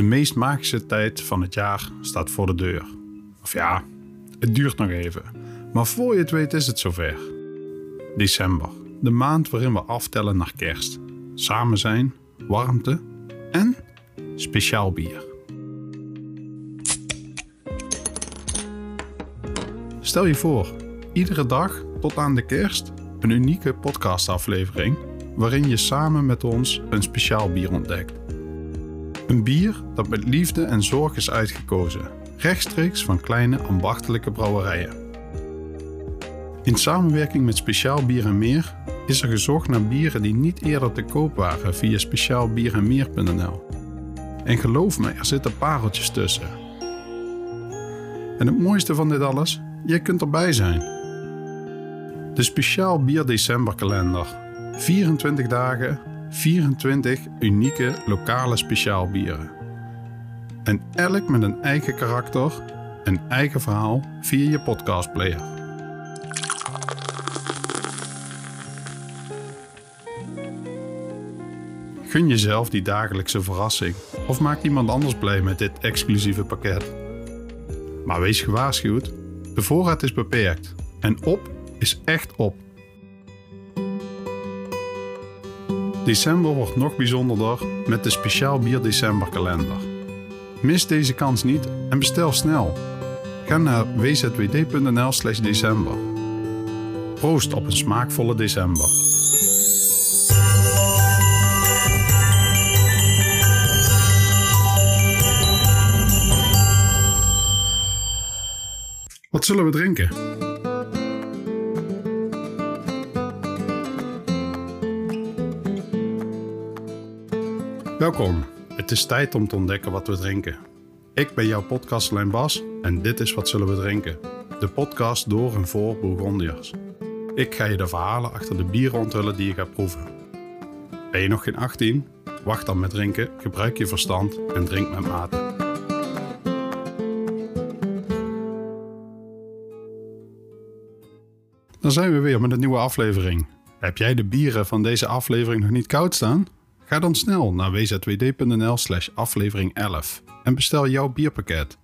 De meest magische tijd van het jaar staat voor de deur. Of ja, het duurt nog even. Maar voor je het weet is het zover. December, de maand waarin we aftellen naar kerst. Samen zijn, warmte en speciaal bier. Stel je voor, iedere dag tot aan de kerst een unieke podcastaflevering waarin je samen met ons een speciaal bier ontdekt. Een bier dat met liefde en zorg is uitgekozen, rechtstreeks van kleine ambachtelijke brouwerijen. In samenwerking met Speciaal Bier en Meer is er gezocht naar bieren die niet eerder te koop waren via speciaalbierenmeer.nl. En geloof me, er zitten pareltjes tussen. En het mooiste van dit alles, je kunt erbij zijn. De Speciaal Bier Decemberkalender. 24 dagen, 24 unieke lokale speciaalbieren. En elk met een eigen karakter, een eigen verhaal via je podcastplayer. Gun jezelf die dagelijkse verrassing of maak iemand anders blij met dit exclusieve pakket. Maar wees gewaarschuwd, de voorraad is beperkt en op is echt op. December wordt nog bijzonderder met de Speciaal Bier Decemberkalender. Mis deze kans niet en bestel snel. Ga naar wzwd.nl/slash december. Proost op een smaakvolle december. Wat zullen we drinken? Welkom. Het is tijd om te ontdekken wat we drinken. Ik ben jouw podcastlijn Bas en dit is Wat Zullen We Drinken? De podcast door en voor Bourgondiërs. Ik ga je de verhalen achter de bieren onthullen die je gaat proeven. Ben je nog geen 18? Wacht dan met drinken, gebruik je verstand en drink met mate. Dan zijn we weer met een nieuwe aflevering. Heb jij de bieren van deze aflevering nog niet koud staan? Ga dan snel naar wzwd.nl slash aflevering 11 en bestel jouw bierpakket.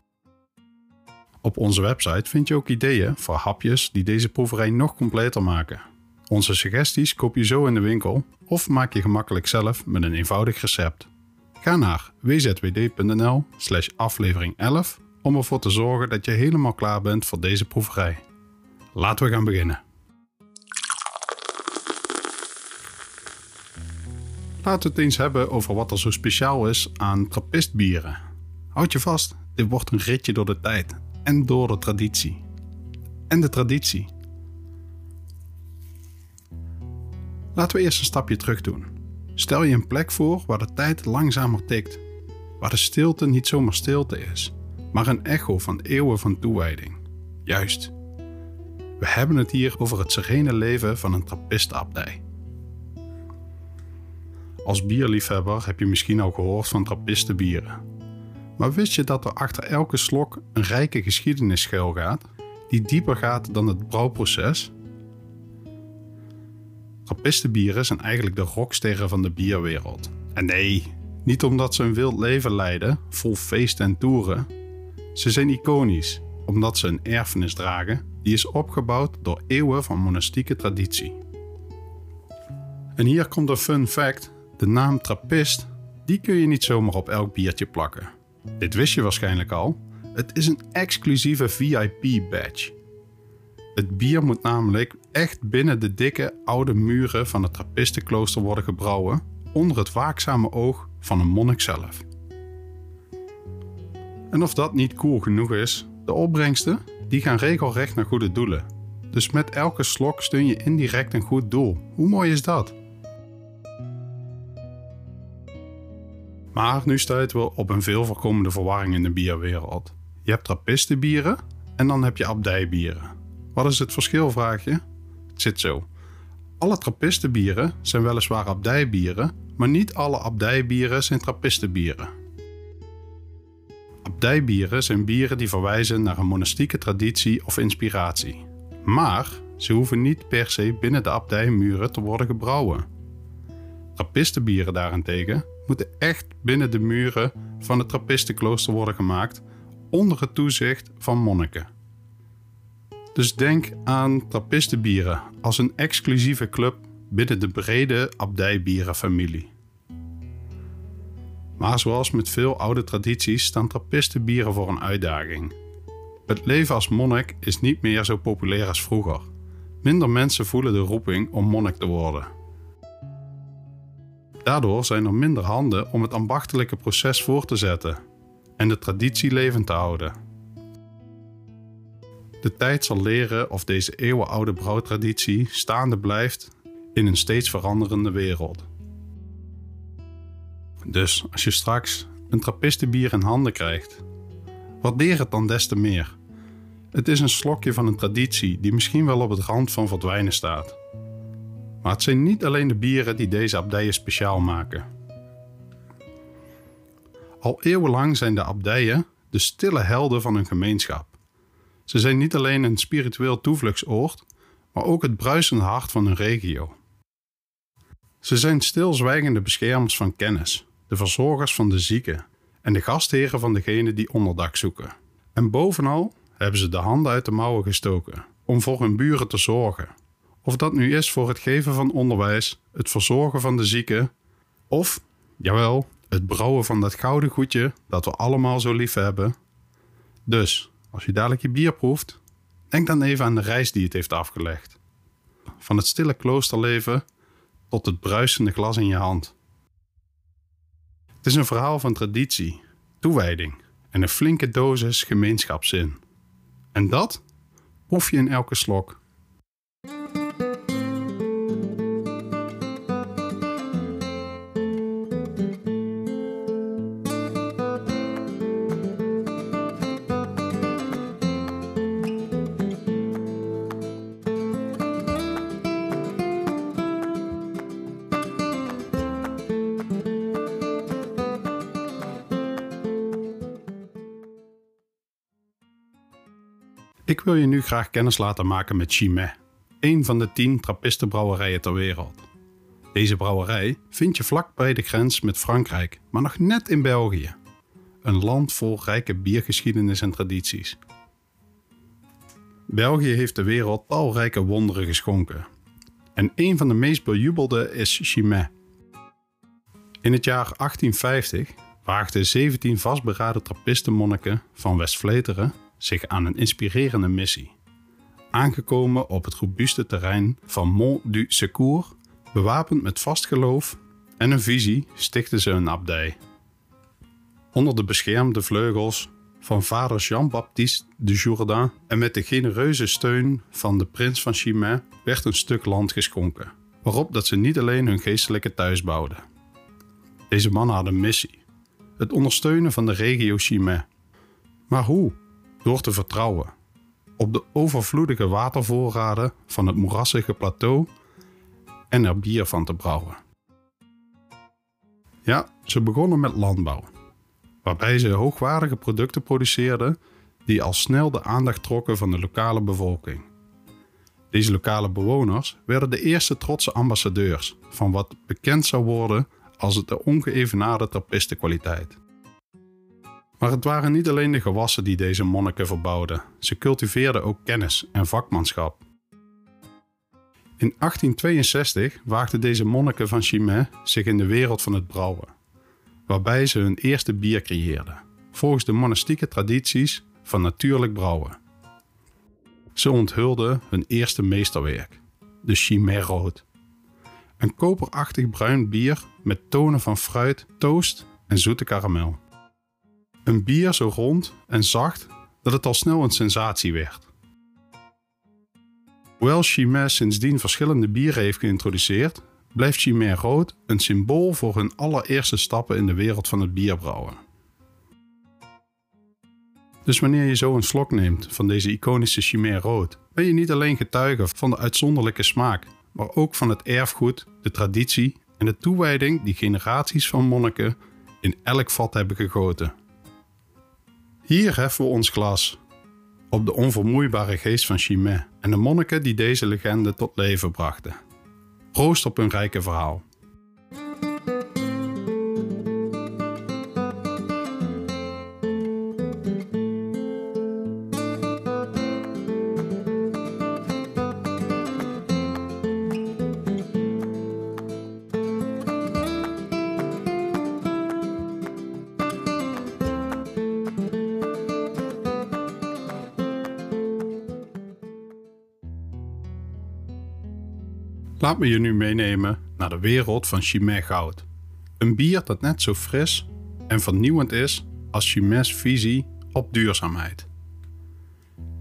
Op onze website vind je ook ideeën voor hapjes die deze proeverij nog completer maken. Onze suggesties koop je zo in de winkel of maak je gemakkelijk zelf met een eenvoudig recept. Ga naar wzwd.nl slash aflevering 11 om ervoor te zorgen dat je helemaal klaar bent voor deze proeverij. Laten we gaan beginnen. Laten we het eens hebben over wat er zo speciaal is aan trappistbieren. Houd je vast, dit wordt een ritje door de tijd en door de traditie. En de traditie. Laten we eerst een stapje terug doen. Stel je een plek voor waar de tijd langzamer tikt, waar de stilte niet zomaar stilte is, maar een echo van eeuwen van toewijding. Juist. We hebben het hier over het serene leven van een trappistabdij. Als bierliefhebber heb je misschien al gehoord van trappistenbieren. Maar wist je dat er achter elke slok een rijke geschiedenis schuilgaat, die dieper gaat dan het brouwproces? Trappistenbieren zijn eigenlijk de rocksterren van de bierwereld. En nee, niet omdat ze een wild leven leiden, vol feest en toeren. Ze zijn iconisch, omdat ze een erfenis dragen die is opgebouwd door eeuwen van monastieke traditie. En hier komt een fun fact de naam trappist, die kun je niet zomaar op elk biertje plakken. Dit wist je waarschijnlijk al. Het is een exclusieve VIP-badge. Het bier moet namelijk echt binnen de dikke oude muren van het trappistenklooster worden gebrouwen, onder het waakzame oog van een monnik zelf. En of dat niet cool genoeg is, de opbrengsten die gaan regelrecht naar goede doelen. Dus met elke slok steun je indirect een goed doel. Hoe mooi is dat? Maar nu stuiten we op een veel voorkomende verwarring in de bierwereld. Je hebt trappistenbieren en dan heb je abdijbieren. Wat is het verschil, vraag je? Het zit zo. Alle trappistenbieren zijn weliswaar abdijbieren, maar niet alle abdijbieren zijn trappistenbieren. Abdijbieren zijn bieren die verwijzen naar een monastieke traditie of inspiratie. Maar ze hoeven niet per se binnen de abdijmuren te worden gebrouwen. Trappistenbieren daarentegen moeten echt binnen de muren van het Trappistenklooster worden gemaakt onder het toezicht van monniken. Dus denk aan Trappistenbieren als een exclusieve club binnen de brede abdijbierenfamilie. Maar zoals met veel oude tradities staan Trappistenbieren voor een uitdaging. Het leven als monnik is niet meer zo populair als vroeger. Minder mensen voelen de roeping om monnik te worden. Daardoor zijn er minder handen om het ambachtelijke proces voor te zetten en de traditie levend te houden. De tijd zal leren of deze eeuwenoude brouwtraditie staande blijft in een steeds veranderende wereld. Dus als je straks een trappistenbier in handen krijgt, waardeer het dan des te meer. Het is een slokje van een traditie die misschien wel op het rand van verdwijnen staat. Maar het zijn niet alleen de bieren die deze abdijen speciaal maken. Al eeuwenlang zijn de abdijen de stille helden van hun gemeenschap. Ze zijn niet alleen een spiritueel toevluchtsoord, maar ook het bruisende hart van hun regio. Ze zijn stilzwijgende beschermers van kennis, de verzorgers van de zieken en de gastheren van degenen die onderdak zoeken. En bovenal hebben ze de handen uit de mouwen gestoken om voor hun buren te zorgen. Of dat nu is voor het geven van onderwijs, het verzorgen van de zieken of, jawel, het brouwen van dat gouden goedje dat we allemaal zo lief hebben. Dus, als je dadelijk je bier proeft, denk dan even aan de reis die het heeft afgelegd. Van het stille kloosterleven tot het bruisende glas in je hand. Het is een verhaal van traditie, toewijding en een flinke dosis gemeenschapszin. En dat proef je in elke slok. Wil je nu graag kennis laten maken met Chimay, een van de tien trappistenbrouwerijen ter wereld. Deze brouwerij vind je vlak bij de grens met Frankrijk, maar nog net in België. Een land vol rijke biergeschiedenis en tradities. België heeft de wereld talrijke wonderen geschonken. En een van de meest bejubelde is Chimay. In het jaar 1850 waagden 17 vastberaden trappistenmonniken van West-Vleteren zich aan een inspirerende missie. Aangekomen op het robuuste terrein van Mont du Secours, bewapend met vast geloof en een visie, stichten ze een abdij. Onder de beschermde vleugels van vader Jean-Baptiste de Jourdain en met de genereuze steun van de prins van Chimay werd een stuk land geschonken, waarop dat ze niet alleen hun geestelijke thuis bouwden. Deze mannen hadden een missie: het ondersteunen van de regio Chimay. Maar hoe? Door te vertrouwen op de overvloedige watervoorraden van het moerassige plateau en er bier van te brouwen. Ja, ze begonnen met landbouw, waarbij ze hoogwaardige producten produceerden die al snel de aandacht trokken van de lokale bevolking. Deze lokale bewoners werden de eerste trotse ambassadeurs van wat bekend zou worden als de ongeëvenaarde trappistenkwaliteit. Maar het waren niet alleen de gewassen die deze monniken verbouwden, ze cultiveerden ook kennis en vakmanschap. In 1862 waagden deze monniken van Chimay zich in de wereld van het brouwen, waarbij ze hun eerste bier creëerden, volgens de monastieke tradities van natuurlijk brouwen. Ze onthulden hun eerste meesterwerk, de Chimay Rood. Een koperachtig bruin bier met tonen van fruit, toast en zoete karamel. Een bier zo rond en zacht dat het al snel een sensatie werd. Hoewel Chimay sindsdien verschillende bieren heeft geïntroduceerd, blijft Chimay rood een symbool voor hun allereerste stappen in de wereld van het bierbrouwen. Dus wanneer je zo een slok neemt van deze iconische Chimay rood, ben je niet alleen getuige van de uitzonderlijke smaak, maar ook van het erfgoed, de traditie en de toewijding die generaties van monniken in elk vat hebben gegoten. Hier heffen we ons glas op de onvermoeibare geest van Chimay en de monniken die deze legende tot leven brachten. Proost op hun rijke verhaal. Laat me je nu meenemen naar de wereld van Chimay Goud. Een bier dat net zo fris en vernieuwend is als Chimay's visie op duurzaamheid.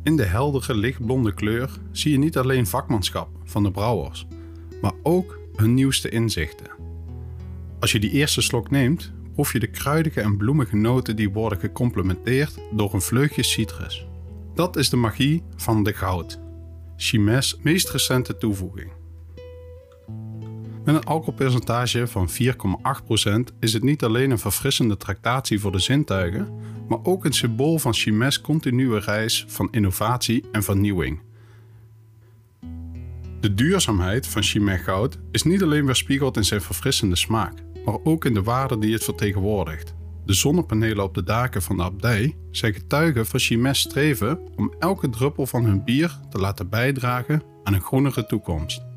In de heldere lichtblonde kleur zie je niet alleen vakmanschap van de brouwers, maar ook hun nieuwste inzichten. Als je die eerste slok neemt, proef je de kruidige en bloemige noten die worden gecomplementeerd door een vleugje citrus. Dat is de magie van de goud, Chimes meest recente toevoeging. Met een alcoholpercentage van 4,8% is het niet alleen een verfrissende tractatie voor de zintuigen, maar ook een symbool van Chimes continue reis van innovatie en vernieuwing. De duurzaamheid van Chimay Goud is niet alleen weerspiegeld in zijn verfrissende smaak, maar ook in de waarde die het vertegenwoordigt. De zonnepanelen op de daken van de abdij zijn getuigen van Chimes streven om elke druppel van hun bier te laten bijdragen aan een groenere toekomst.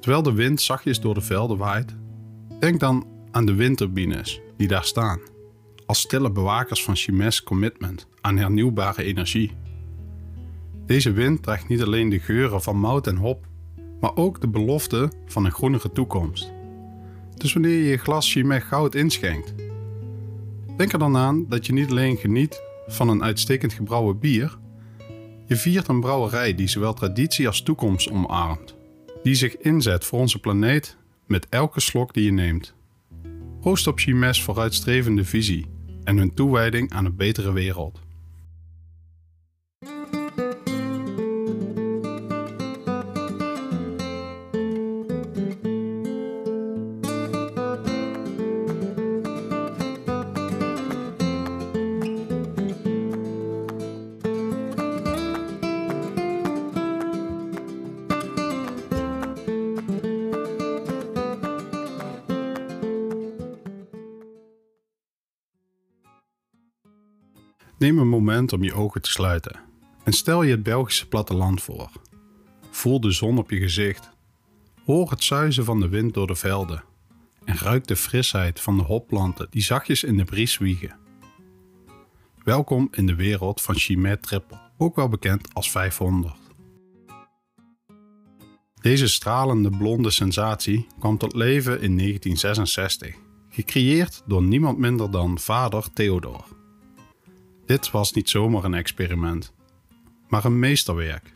Terwijl de wind zachtjes door de velden waait, denk dan aan de windturbines die daar staan, als stille bewakers van Chimes commitment aan hernieuwbare energie. Deze wind draagt niet alleen de geuren van mout en hop, maar ook de belofte van een groenere toekomst. Dus wanneer je je glas Chimay goud inschenkt, denk er dan aan dat je niet alleen geniet van een uitstekend gebrouwen bier, je viert een brouwerij die zowel traditie als toekomst omarmt, die zich inzet voor onze planeet met elke slok die je neemt. Proost op Chimes vooruitstrevende visie en hun toewijding aan een betere wereld. Neem een moment om je ogen te sluiten en stel je het Belgische platteland voor. Voel de zon op je gezicht. Hoor het zuizen van de wind door de velden en ruik de frisheid van de hopplanten die zachtjes in de bries wiegen. Welkom in de wereld van Chimay Triple, ook wel bekend als 500. Deze stralende blonde sensatie kwam tot leven in 1966, gecreëerd door niemand minder dan vader Theodor. Dit was niet zomaar een experiment, maar een meesterwerk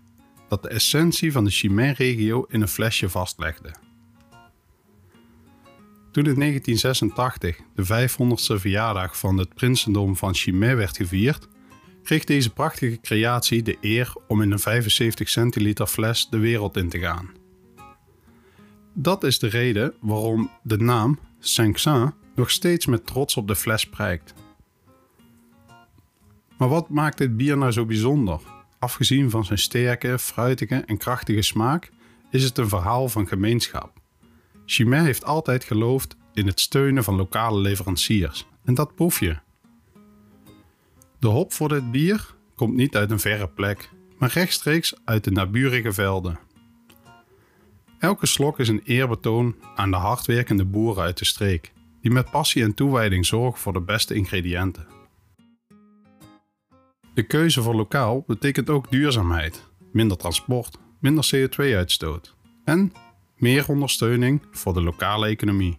dat de essentie van de Chimay-regio in een flesje vastlegde. Toen in 1986 de 500ste verjaardag van het prinsendom van Chimay werd gevierd, kreeg deze prachtige creatie de eer om in een 75 centiliter fles de wereld in te gaan. Dat is de reden waarom de naam Saint-Saint nog steeds met trots op de fles prijkt. Maar wat maakt dit bier nou zo bijzonder? Afgezien van zijn sterke, fruitige en krachtige smaak, is het een verhaal van gemeenschap. Chimay heeft altijd geloofd in het steunen van lokale leveranciers. En dat proef je. De hop voor dit bier komt niet uit een verre plek, maar rechtstreeks uit de naburige velden. Elke slok is een eerbetoon aan de hardwerkende boeren uit de streek, die met passie en toewijding zorgen voor de beste ingrediënten. De keuze voor lokaal betekent ook duurzaamheid, minder transport, minder CO2-uitstoot en meer ondersteuning voor de lokale economie.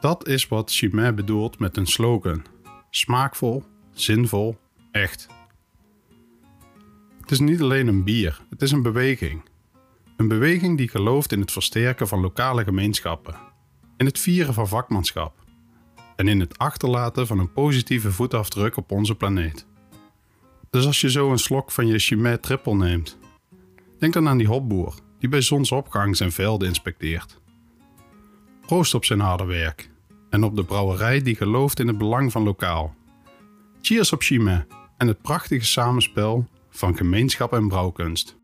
Dat is wat Chimay bedoelt met een slogan: smaakvol, zinvol, echt. Het is niet alleen een bier, het is een beweging. Een beweging die gelooft in het versterken van lokale gemeenschappen, in het vieren van vakmanschap en in het achterlaten van een positieve voetafdruk op onze planeet. Dus als je zo een slok van je Chimay Triple neemt, denk dan aan die hopboer die bij zonsopgang zijn velden inspecteert. Proost op zijn harde werk en op de brouwerij die gelooft in het belang van lokaal. Cheers op Chimay en het prachtige samenspel van gemeenschap en brouwkunst.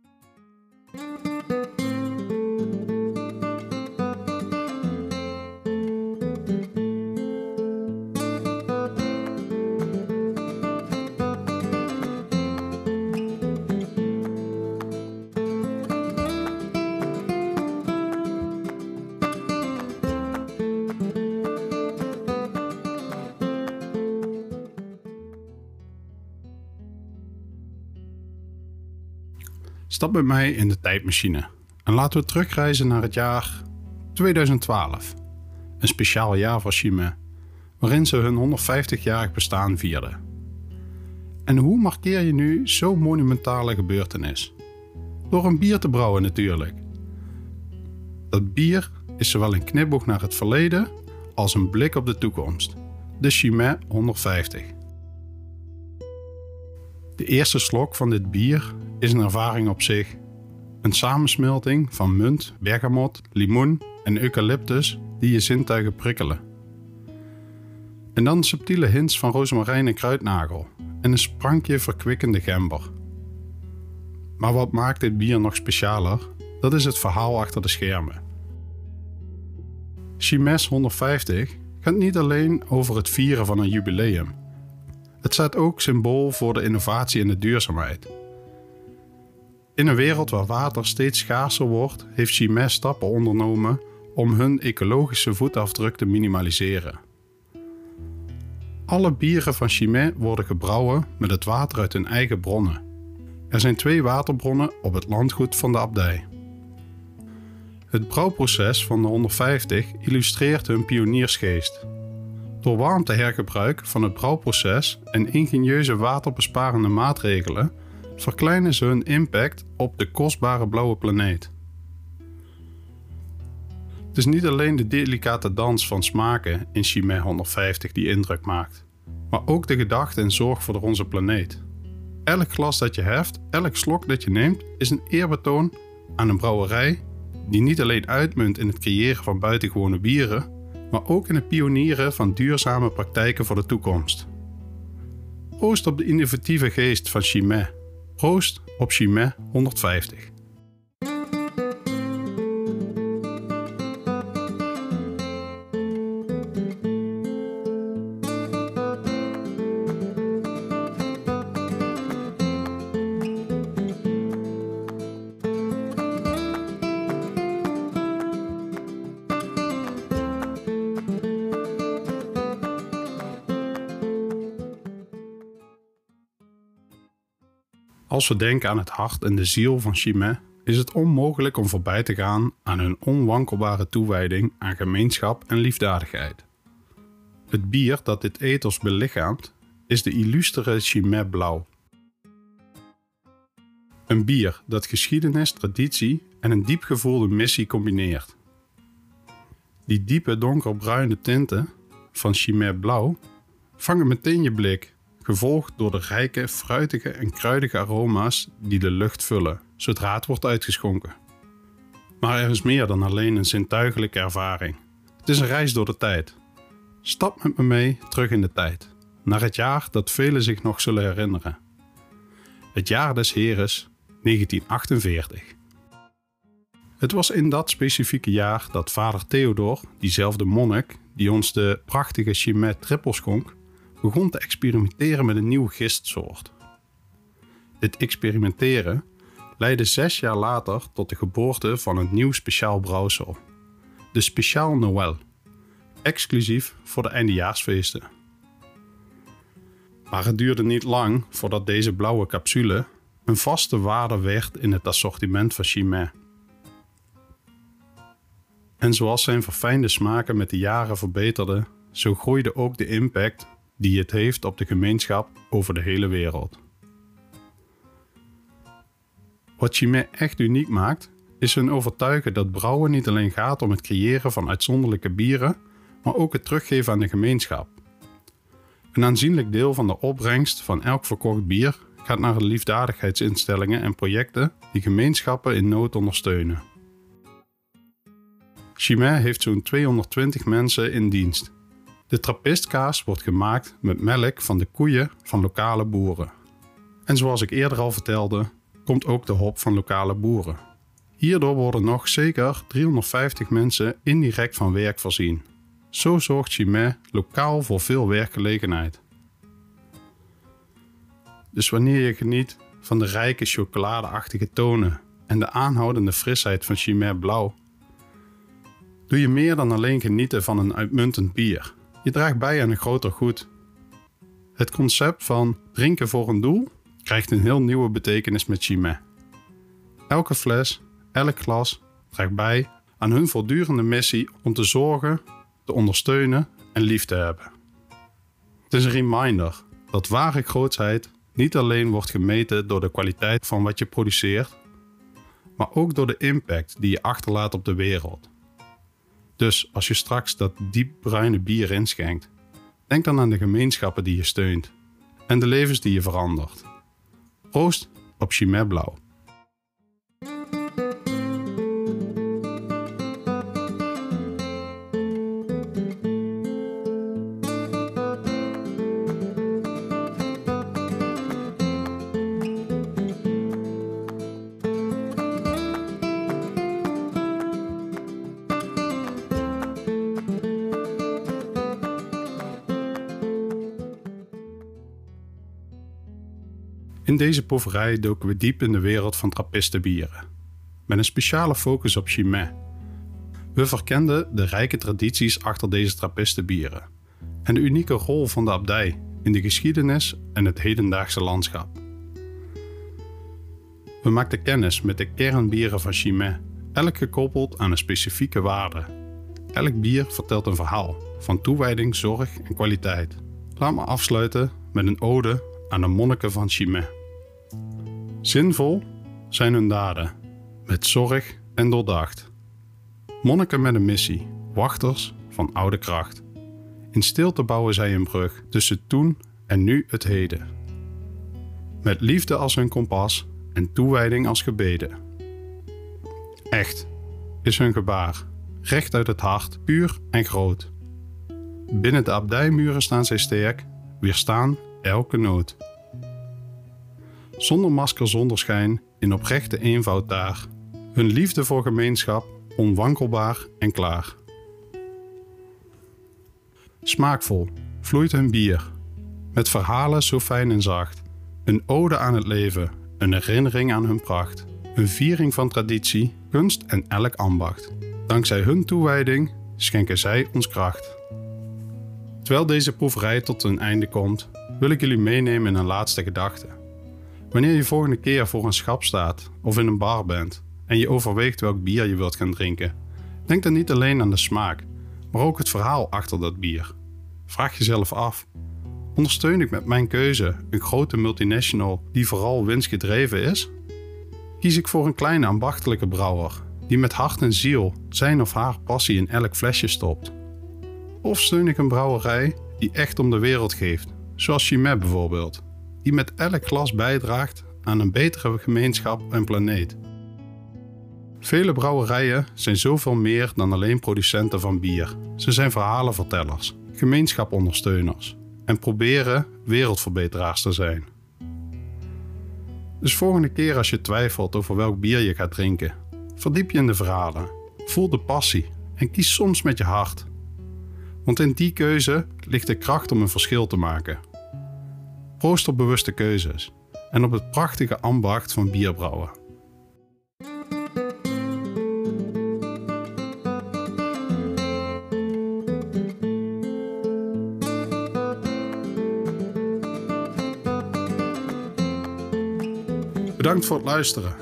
Stap met mij in de tijdmachine en laten we terugreizen naar het jaar 2012. Een speciaal jaar voor Chimay, waarin ze hun 150-jarig bestaan vierden. En hoe markeer je nu zo'n monumentale gebeurtenis? Door een bier te brouwen natuurlijk. Dat bier is zowel een knipoog naar het verleden als een blik op de toekomst. De Chimay 150. De eerste slok van dit bier is een ervaring op zich. Een samensmelting van munt, bergamot, limoen en eucalyptus die je zintuigen prikkelen. En dan subtiele hints van rozemarijn en kruidnagel en een sprankje verkwikkende gember. Maar wat maakt dit bier nog specialer? Dat is het verhaal achter de schermen. Chimes 150 gaat niet alleen over het vieren van een jubileum. Het staat ook symbool voor de innovatie en de duurzaamheid. In een wereld waar water steeds schaarser wordt, heeft Chimes stappen ondernomen om hun ecologische voetafdruk te minimaliseren. Alle bieren van Chimay worden gebrouwen met het water uit hun eigen bronnen. Er zijn twee waterbronnen op het landgoed van de abdij. Het brouwproces van de 150 illustreert hun pioniersgeest. Door warmtehergebruik van het brouwproces en ingenieuze waterbesparende maatregelen verkleinen ze hun impact op de kostbare blauwe planeet. Het is niet alleen de delicate dans van smaken in Chimay 150 die indruk maakt, maar ook de gedachte en zorg voor onze planeet. Elk glas dat je heft, elk slok dat je neemt, is een eerbetoon aan een brouwerij die niet alleen uitmunt in het creëren van buitengewone bieren, maar ook in het pionieren van duurzame praktijken voor de toekomst. Proost op de innovatieve geest van Chimay. Proost op Chimay 150. Als we denken aan het hart en de ziel van Chimay, is het onmogelijk om voorbij te gaan aan hun onwankelbare toewijding aan gemeenschap en liefdadigheid. Het bier dat dit ethos belichaamt is de illustere Chimay Blauw. Een bier dat geschiedenis, traditie en een diep gevoelde missie combineert. Die diepe donkerbruine tinten van Chimay Blauw vangen meteen je blik gevolgd door de rijke, fruitige en kruidige aroma's die de lucht vullen zodra het wordt uitgeschonken. Maar er is meer dan alleen een zintuigelijke ervaring. Het is een reis door de tijd. Stap met me mee terug in de tijd, naar het jaar dat velen zich nog zullen herinneren. Het jaar des Heres 1948. Het was in dat specifieke jaar dat vader Theodor, diezelfde monnik die ons de prachtige Chimay trippel schonk, begon te experimenteren met een nieuwe gistsoort. Dit experimenteren leidde zes jaar later tot de geboorte van een nieuw speciaal brouwsel, de Speciaal Noël, exclusief voor de eindejaarsfeesten. Maar het duurde niet lang voordat deze blauwe capsule een vaste waarde werd in het assortiment van Chimay. En zoals zijn verfijnde smaken met de jaren verbeterden, zo groeide ook de impact die het heeft op de gemeenschap over de hele wereld. Wat Chimay echt uniek maakt, is hun overtuigen dat brouwen niet alleen gaat om het creëren van uitzonderlijke bieren, maar ook het teruggeven aan de gemeenschap. Een aanzienlijk deel van de opbrengst van elk verkocht bier gaat naar de liefdadigheidsinstellingen en projecten die gemeenschappen in nood ondersteunen. Chimay heeft zo'n 220 mensen in dienst de trappistkaas wordt gemaakt met melk van de koeien van lokale boeren. En zoals ik eerder al vertelde, komt ook de hop van lokale boeren. Hierdoor worden nog zeker 350 mensen indirect van werk voorzien. Zo zorgt Chimay lokaal voor veel werkgelegenheid. Dus wanneer je geniet van de rijke chocoladeachtige tonen en de aanhoudende frisheid van Chimay Blauw, doe je meer dan alleen genieten van een uitmuntend bier. Je draagt bij aan een groter goed. Het concept van drinken voor een doel krijgt een heel nieuwe betekenis met Chimay. Elke fles, elk glas draagt bij aan hun voortdurende missie om te zorgen, te ondersteunen en lief te hebben. Het is een reminder dat ware grootsheid niet alleen wordt gemeten door de kwaliteit van wat je produceert, maar ook door de impact die je achterlaat op de wereld. Dus als je straks dat diep bruine bier inschenkt, denk dan aan de gemeenschappen die je steunt en de levens die je verandert. Proost op Chimay Blauw. In deze proeverij doken we diep in de wereld van trappistenbieren, met een speciale focus op Chimay. We verkenden de rijke tradities achter deze trappistenbieren en de unieke rol van de abdij in de geschiedenis en het hedendaagse landschap. We maakten kennis met de kernbieren van Chimay, elk gekoppeld aan een specifieke waarde. Elk bier vertelt een verhaal van toewijding, zorg en kwaliteit. Laat me afsluiten met een ode aan de monniken van Chimay. Zinvol zijn hun daden, met zorg en doordacht. Monniken met een missie, wachters van oude kracht. In stilte bouwen zij een brug tussen toen en nu het heden. Met liefde als hun kompas en toewijding als gebeden. Echt is hun gebaar, recht uit het hart, puur en groot. Binnen de abdijmuren staan zij sterk, weerstaan elke nood. Zonder masker, zonder schijn, in oprechte eenvoud daar. Hun liefde voor gemeenschap, onwankelbaar en klaar. Smaakvol vloeit hun bier, met verhalen zo fijn en zacht. Een ode aan het leven, een herinnering aan hun pracht. Een viering van traditie, kunst en elk ambacht. Dankzij hun toewijding schenken zij ons kracht. Terwijl deze proeverij tot een einde komt, wil ik jullie meenemen in een laatste gedachte. Wanneer je volgende keer voor een schap staat of in een bar bent en je overweegt welk bier je wilt gaan drinken, denk dan niet alleen aan de smaak, maar ook het verhaal achter dat bier. Vraag jezelf af: ondersteun ik met mijn keuze een grote multinational die vooral winstgedreven is? Kies ik voor een kleine ambachtelijke brouwer die met hart en ziel zijn of haar passie in elk flesje stopt? Of steun ik een brouwerij die echt om de wereld geeft, zoals Chimay bijvoorbeeld, die met elk glas bijdraagt aan een betere gemeenschap en planeet? Vele brouwerijen zijn zoveel meer dan alleen producenten van bier. Ze zijn verhalenvertellers, gemeenschapondersteuners en proberen wereldverbeteraars te zijn. Dus volgende keer als je twijfelt over welk bier je gaat drinken, verdiep je in de verhalen, voel de passie en kies soms met je hart. Want in die keuze ligt de kracht om een verschil te maken. Proost op bewuste keuzes en op het prachtige ambacht van bierbrouwen. Bedankt voor het luisteren.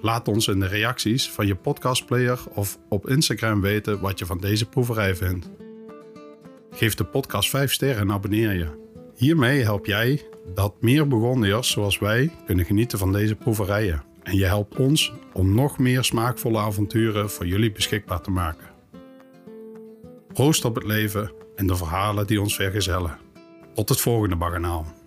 Laat ons in de reacties van je podcastplayer of op Instagram weten wat je van deze proeverij vindt. Geef de podcast 5 sterren en abonneer je. Hiermee help jij dat meer bewoners zoals wij kunnen genieten van deze proeverijen. En je helpt ons om nog meer smaakvolle avonturen voor jullie beschikbaar te maken. Proost op het leven en de verhalen die ons vergezellen. Tot het volgende baganaal.